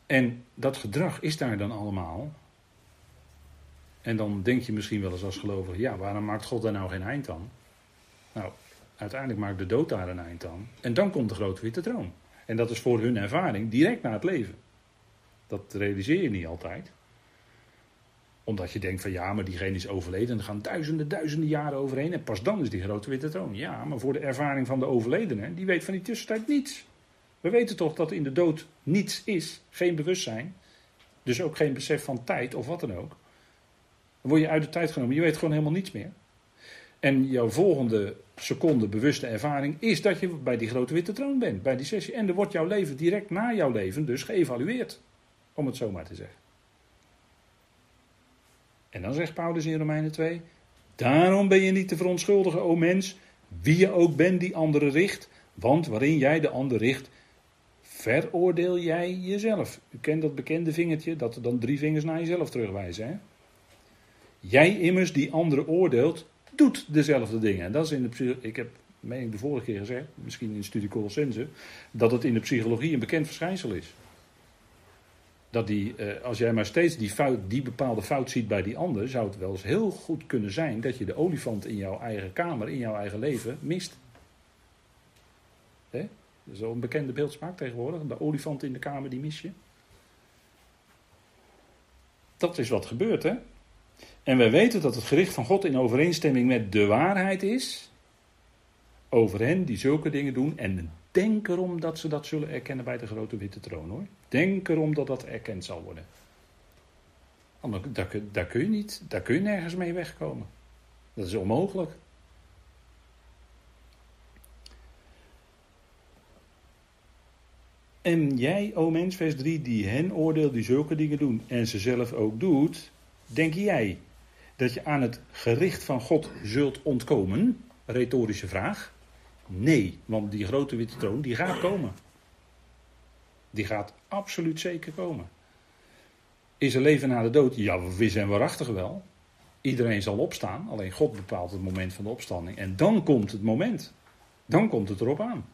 Speaker 1: En dat gedrag is daar dan allemaal. En dan denk je misschien wel eens als gelovige, ja, waarom maakt God daar nou geen eind aan? Nou, uiteindelijk maakt de dood daar een eind aan. En dan komt de grote witte troon. En dat is voor hun ervaring direct na het leven. Dat realiseer je niet altijd. Omdat je denkt van ja, maar diegene is overleden. En er gaan duizenden, duizenden jaren overheen. En pas dan is die grote witte troon. Ja, maar voor de ervaring van de overledene, die weet van die tussentijd niets. We weten toch dat in de dood niets is. Geen bewustzijn. Dus ook geen besef van tijd of wat dan ook. Dan word je uit de tijd genomen. Je weet gewoon helemaal niets meer. En jouw volgende seconde bewuste ervaring is dat je bij die grote witte troon bent, bij die sessie. En er wordt jouw leven direct na jouw leven dus geëvalueerd, om het zo maar te zeggen. En dan zegt Paulus in Romeinen 2, daarom ben je niet te verontschuldigen, o mens, wie je ook bent die anderen richt, want waarin jij de ander richt, veroordeel jij jezelf. U kent dat bekende vingertje, dat er dan drie vingers naar jezelf terugwijzen. Hè? Jij immers die anderen oordeelt, doet dezelfde dingen. En dat is in de ik heb, meen de vorige keer gezegd, misschien in de studie Colossense, dat het in de psychologie een bekend verschijnsel is. Dat die, eh, als jij maar steeds die, fout, die bepaalde fout ziet bij die ander, zou het wel eens heel goed kunnen zijn dat je de olifant in jouw eigen kamer, in jouw eigen leven, mist. Hè? Een bekende beeldspraak tegenwoordig. De olifant in de kamer, die mis je. Dat is wat gebeurt, hè? En wij weten dat het gericht van God in overeenstemming met de waarheid is. Over hen die zulke dingen doen. En denk erom dat ze dat zullen erkennen bij de grote witte troon hoor. Denk erom dat dat erkend zal worden. Daar, daar, kun je niet, daar kun je nergens mee wegkomen. Dat is onmogelijk. En jij, o mens, vers 3, die hen oordeelt die zulke dingen doen en ze zelf ook doet, denk jij dat je aan het gericht van God zult ontkomen? Retorische vraag. Nee, want die grote witte troon die gaat komen. Die gaat absoluut zeker komen. Is er leven na de dood? Ja, we zijn waarachtig wel. Iedereen zal opstaan, alleen God bepaalt het moment van de opstanding. En dan komt het moment. Dan komt het erop aan.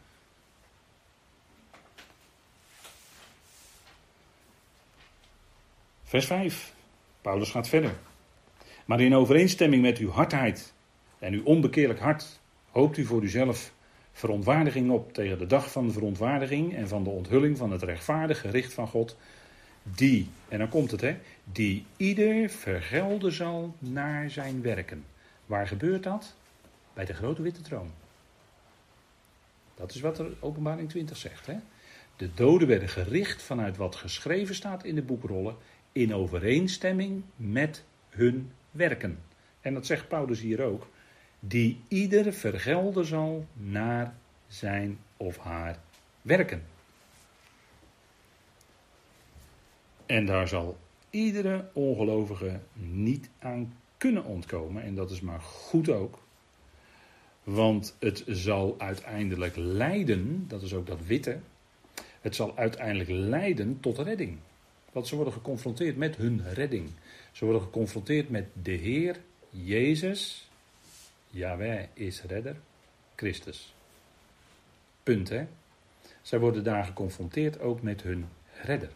Speaker 1: Vers 5. Paulus gaat verder. Maar in overeenstemming met uw hardheid en uw onbekeerlijk hart hoopt u voor uzelf verontwaardiging op tegen de dag van de verontwaardiging en van de onthulling van het rechtvaardige gericht van God, die, en dan komt het hè, die ieder vergelden zal naar zijn werken. Waar gebeurt dat? Bij de grote witte troon. Dat is wat er openbaring 20 zegt. Hè? De doden werden gericht vanuit wat geschreven staat in de boekrollen in overeenstemming met hun werken. En dat zegt Paulus hier ook. Die ieder vergelden zal naar zijn of haar werken. En daar zal iedere ongelovige niet aan kunnen ontkomen. En dat is maar goed ook. Want het zal uiteindelijk leiden, dat is ook dat witte, het zal uiteindelijk leiden tot redding. Want ze worden geconfronteerd met hun redding. Ze worden geconfronteerd met de Heer Jezus. Yahweh is redder. Christus. Punt hè. Zij worden daar geconfronteerd ook met hun redder.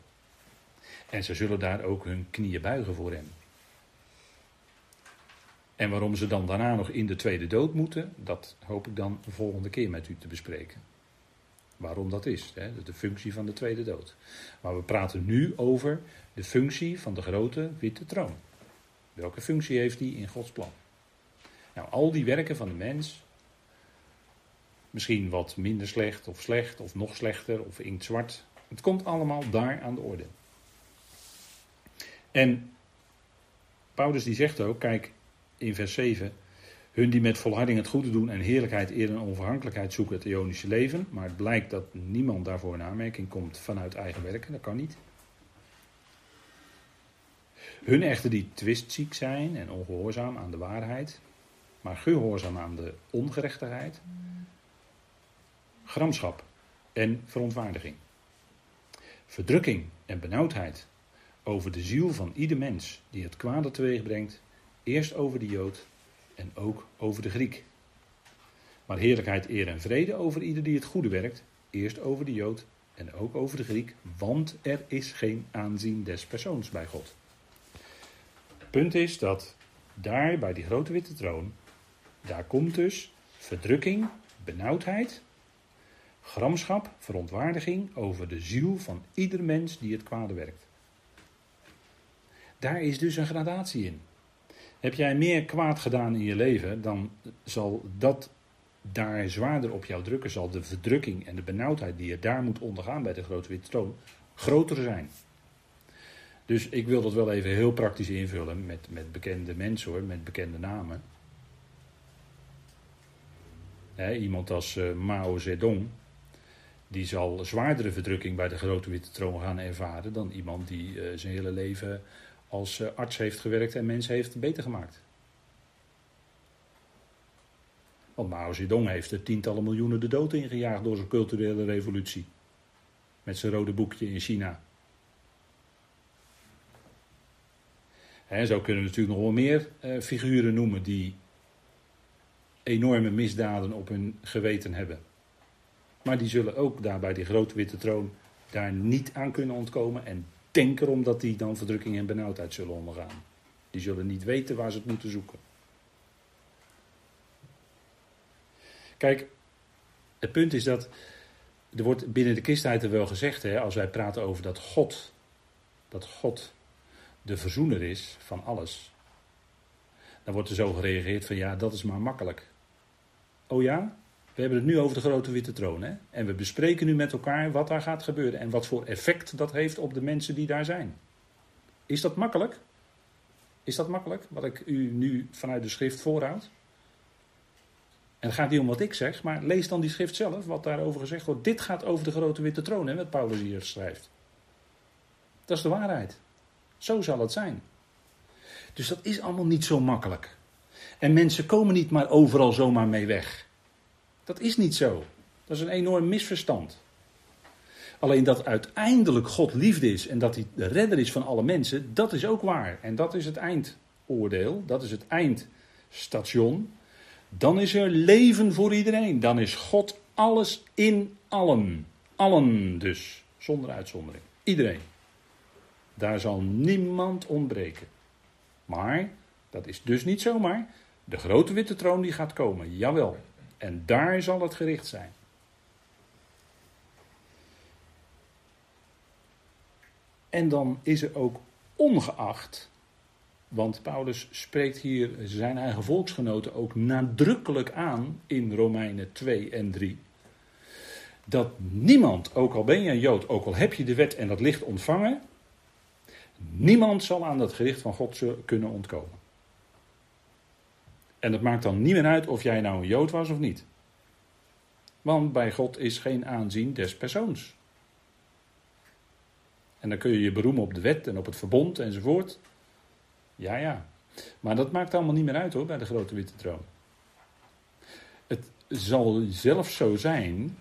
Speaker 1: En ze zullen daar ook hun knieën buigen voor hem. En waarom ze dan daarna nog in de tweede dood moeten, dat hoop ik dan de volgende keer met u te bespreken. Waarom dat is, hè? de functie van de tweede dood. Maar we praten nu over de functie van de grote witte troon. Welke functie heeft die in Gods plan? Nou, al die werken van de mens, misschien wat minder slecht of slecht of nog slechter of inktzwart, het komt allemaal daar aan de orde. En Paulus die zegt ook, kijk in vers 7, hun die met volharding het goede doen en heerlijkheid, eer en onverhankelijkheid zoeken het Ionische leven, maar het blijkt dat niemand daarvoor in aanmerking komt vanuit eigen werken, dat kan niet. Hun echter die twistziek zijn en ongehoorzaam aan de waarheid, maar gehoorzaam aan de ongerechtigheid, gramschap en verontwaardiging. Verdrukking en benauwdheid over de ziel van ieder mens die het kwade teweeg brengt, eerst over de Jood en ook over de Griek. Maar heerlijkheid, eer en vrede over ieder die het goede werkt, eerst over de Jood en ook over de Griek, want er is geen aanzien des persoons bij God. Punt is dat daar bij die grote witte troon, daar komt dus verdrukking, benauwdheid, gramschap, verontwaardiging over de ziel van ieder mens die het kwade werkt. Daar is dus een gradatie in. Heb jij meer kwaad gedaan in je leven, dan zal dat daar zwaarder op jou drukken. Zal de verdrukking en de benauwdheid die je daar moet ondergaan bij de grote witte troon groter zijn. Dus ik wil dat wel even heel praktisch invullen met, met bekende mensen hoor, met bekende namen. Iemand als uh, Mao Zedong, die zal zwaardere verdrukking bij de grote witte troon gaan ervaren dan iemand die uh, zijn hele leven als eh, arts heeft gewerkt en mensen heeft beter gemaakt. Want Mao Zedong heeft er tientallen miljoenen de dood ingejaagd door zijn culturele revolutie. Met zijn rode boekje in China. En zo kunnen we natuurlijk nog wel meer eh, figuren noemen die enorme misdaden op hun geweten hebben. Maar die zullen ook daar bij die grote witte troon daar niet aan kunnen ontkomen en denk erom dat die dan verdrukking en benauwdheid zullen ondergaan. Die zullen niet weten waar ze het moeten zoeken. Kijk, het punt is dat. Er wordt binnen de christenheid er wel gezegd, hè, als wij praten over dat God, dat God de verzoener is van alles. Dan wordt er zo gereageerd van ja, dat is maar makkelijk. Oh ja? We hebben het nu over de grote witte troon. Hè? En we bespreken nu met elkaar wat daar gaat gebeuren. En wat voor effect dat heeft op de mensen die daar zijn. Is dat makkelijk? Is dat makkelijk, wat ik u nu vanuit de schrift voorhoud? En het gaat niet om wat ik zeg, maar lees dan die schrift zelf, wat daarover gezegd wordt. Dit gaat over de grote witte troon, hè, wat Paulus hier schrijft. Dat is de waarheid. Zo zal het zijn. Dus dat is allemaal niet zo makkelijk. En mensen komen niet maar overal zomaar mee weg. Dat is niet zo. Dat is een enorm misverstand. Alleen dat uiteindelijk God liefde is en dat hij de redder is van alle mensen, dat is ook waar. En dat is het eindoordeel, dat is het eindstation. Dan is er leven voor iedereen. Dan is God alles in allen. Allen dus, zonder uitzondering. Iedereen. Daar zal niemand ontbreken. Maar, dat is dus niet zomaar, de grote witte troon die gaat komen, jawel. En daar zal het gericht zijn. En dan is er ook ongeacht, want Paulus spreekt hier zijn eigen volksgenoten ook nadrukkelijk aan in Romeinen 2 en 3. Dat niemand, ook al ben je een Jood, ook al heb je de wet en dat licht ontvangen, niemand zal aan dat gericht van God kunnen ontkomen. En het maakt dan niet meer uit of jij nou een Jood was of niet. Want bij God is geen aanzien des persoons. En dan kun je je beroemen op de wet en op het verbond enzovoort. Ja, ja. Maar dat maakt allemaal niet meer uit hoor, bij de grote witte troon. Het zal zelfs zo zijn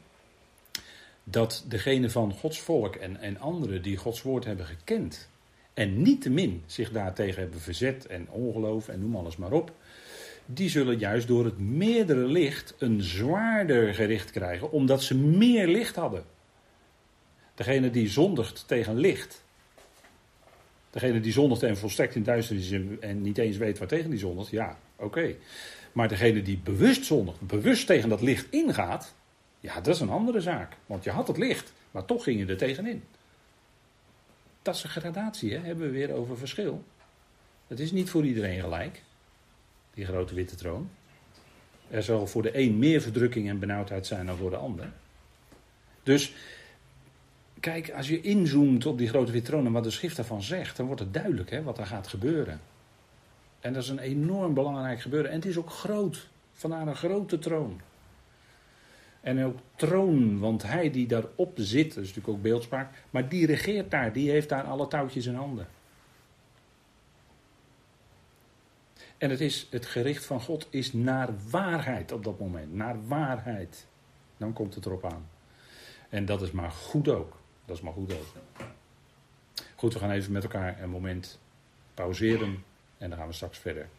Speaker 1: dat degene van Gods volk en, en anderen die Gods woord hebben gekend en niettemin zich daartegen hebben verzet en ongeloof en noem alles maar op, die zullen juist door het meerdere licht een zwaarder gericht krijgen, omdat ze meer licht hadden. Degene die zondigt tegen licht, degene die zondigt en volstrekt in duisternis en niet eens weet waar tegen die zondigt, ja, oké. Maar degene die bewust zondigt, bewust tegen dat licht ingaat, ja, dat is een andere zaak. Want je had het licht, maar toch ging je er tegenin. Dat is een gradatie, hè? hebben we weer over verschil. Het is niet voor iedereen gelijk, die grote witte troon. Er zal voor de een meer verdrukking en benauwdheid zijn dan voor de ander. Dus kijk, als je inzoomt op die grote witte troon en wat de schrift daarvan zegt, dan wordt het duidelijk hè, wat er gaat gebeuren. En dat is een enorm belangrijk gebeuren. En het is ook groot. Vandaar een grote troon. En ook troon, want hij die daarop zit, dat is natuurlijk ook beeldspraak, maar die regeert daar, die heeft daar alle touwtjes in handen. En het, is, het gericht van God is naar waarheid op dat moment, naar waarheid. Dan komt het erop aan. En dat is maar goed ook. Dat is maar goed ook. Goed, we gaan even met elkaar een moment pauzeren en dan gaan we straks verder.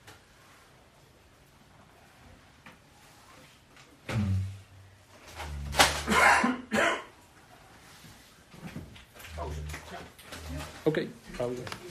Speaker 1: Oké, okay, pauze.